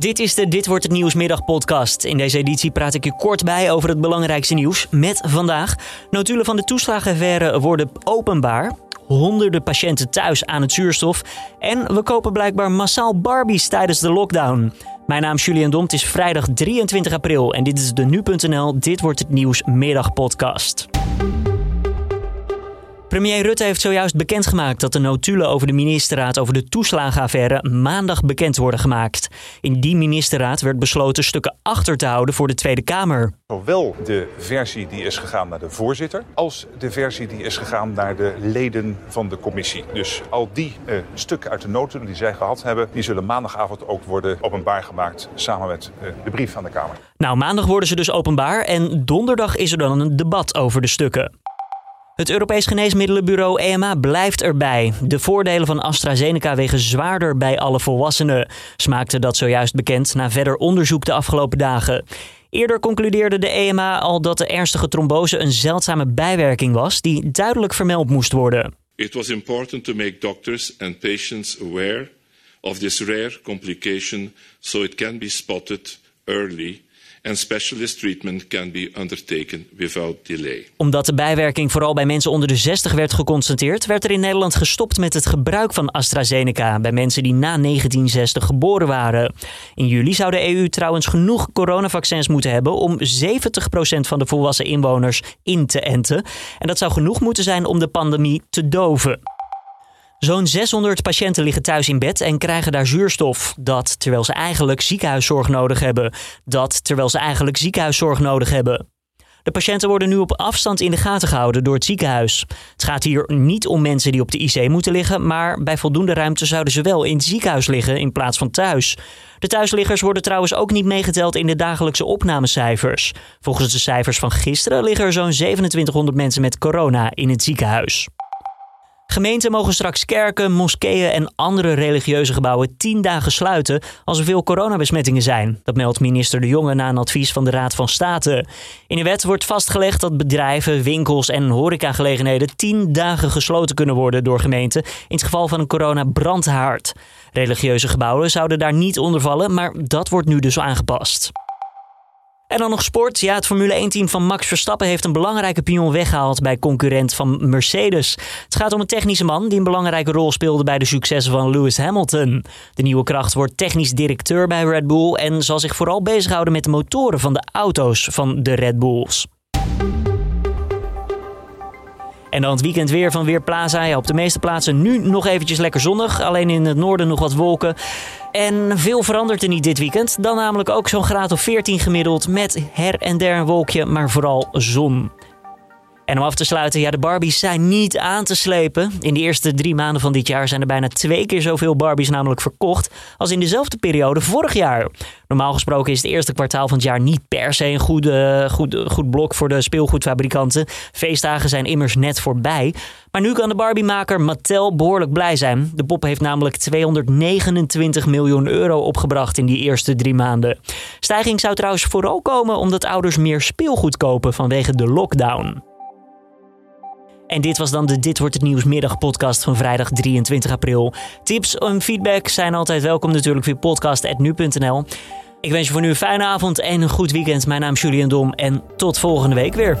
Dit is de Dit wordt het nieuwsmiddag podcast. In deze editie praat ik je kort bij over het belangrijkste nieuws. Met vandaag. Notulen van de toeslagenaffaire worden openbaar. Honderden patiënten thuis aan het zuurstof. En we kopen blijkbaar massaal Barbies tijdens de lockdown. Mijn naam is Julian Dom. Het is vrijdag 23 april en dit is de nu.nl Dit wordt het nieuws podcast. Premier Rutte heeft zojuist bekendgemaakt dat de notulen over de ministerraad over de toeslagenaffaire maandag bekend worden gemaakt. In die ministerraad werd besloten stukken achter te houden voor de Tweede Kamer. Zowel de versie die is gegaan naar de voorzitter, als de versie die is gegaan naar de leden van de commissie. Dus al die eh, stukken uit de notulen die zij gehad hebben, die zullen maandagavond ook worden openbaar gemaakt samen met eh, de brief van de Kamer. Nou, maandag worden ze dus openbaar en donderdag is er dan een debat over de stukken. Het Europees Geneesmiddelenbureau EMA blijft erbij. De voordelen van AstraZeneca wegen zwaarder bij alle volwassenen. Smaakte dat zojuist bekend na verder onderzoek de afgelopen dagen. Eerder concludeerde de EMA al dat de ernstige trombose een zeldzame bijwerking was die duidelijk vermeld moest worden. It was important to make doctors and patients aware of this rare complication so it can be spotted early and specialist treatment can be undertaken without delay. Omdat de bijwerking vooral bij mensen onder de 60 werd geconstateerd, werd er in Nederland gestopt met het gebruik van AstraZeneca bij mensen die na 1960 geboren waren. In juli zou de EU trouwens genoeg coronavaccins moeten hebben om 70% van de volwassen inwoners in te enten. En dat zou genoeg moeten zijn om de pandemie te doven. Zo'n 600 patiënten liggen thuis in bed en krijgen daar zuurstof. Dat terwijl ze eigenlijk ziekenhuiszorg nodig hebben. Dat terwijl ze eigenlijk ziekenhuiszorg nodig hebben. De patiënten worden nu op afstand in de gaten gehouden door het ziekenhuis. Het gaat hier niet om mensen die op de IC moeten liggen, maar bij voldoende ruimte zouden ze wel in het ziekenhuis liggen in plaats van thuis. De thuisliggers worden trouwens ook niet meegeteld in de dagelijkse opnamecijfers. Volgens de cijfers van gisteren liggen er zo'n 2700 mensen met corona in het ziekenhuis. Gemeenten mogen straks kerken, moskeeën en andere religieuze gebouwen tien dagen sluiten als er veel coronabesmettingen zijn. Dat meldt minister De Jonge na een advies van de Raad van State. In de wet wordt vastgelegd dat bedrijven, winkels en horecagelegenheden tien dagen gesloten kunnen worden door gemeenten in het geval van een coronabrandhaard. Religieuze gebouwen zouden daar niet onder vallen, maar dat wordt nu dus aangepast. En dan nog sport. Ja, het Formule 1-team van Max Verstappen heeft een belangrijke pion weggehaald bij concurrent van Mercedes. Het gaat om een technische man die een belangrijke rol speelde bij de successen van Lewis Hamilton. De nieuwe kracht wordt technisch directeur bij Red Bull en zal zich vooral bezighouden met de motoren van de auto's van de Red Bulls. En dan het weekend weer van Weerplaza. Ja, op de meeste plaatsen nu nog eventjes lekker zonnig. Alleen in het noorden nog wat wolken. En veel verandert er niet dit weekend. Dan namelijk ook zo'n graad of 14 gemiddeld met her en der een wolkje, maar vooral zon. En om af te sluiten, ja, de Barbies zijn niet aan te slepen. In de eerste drie maanden van dit jaar zijn er bijna twee keer zoveel Barbies namelijk verkocht als in dezelfde periode vorig jaar. Normaal gesproken is het eerste kwartaal van het jaar niet per se een goede, goed, goed blok voor de speelgoedfabrikanten. Feestdagen zijn immers net voorbij. Maar nu kan de Barbiemaker Mattel behoorlijk blij zijn. De pop heeft namelijk 229 miljoen euro opgebracht in die eerste drie maanden. Stijging zou trouwens vooral komen omdat ouders meer speelgoed kopen vanwege de lockdown. En dit was dan de Dit wordt het nieuws podcast van vrijdag 23 april. Tips en feedback zijn altijd welkom natuurlijk via podcast.nu.nl. Ik wens je voor nu een fijne avond en een goed weekend. Mijn naam is Julian Dom en tot volgende week weer.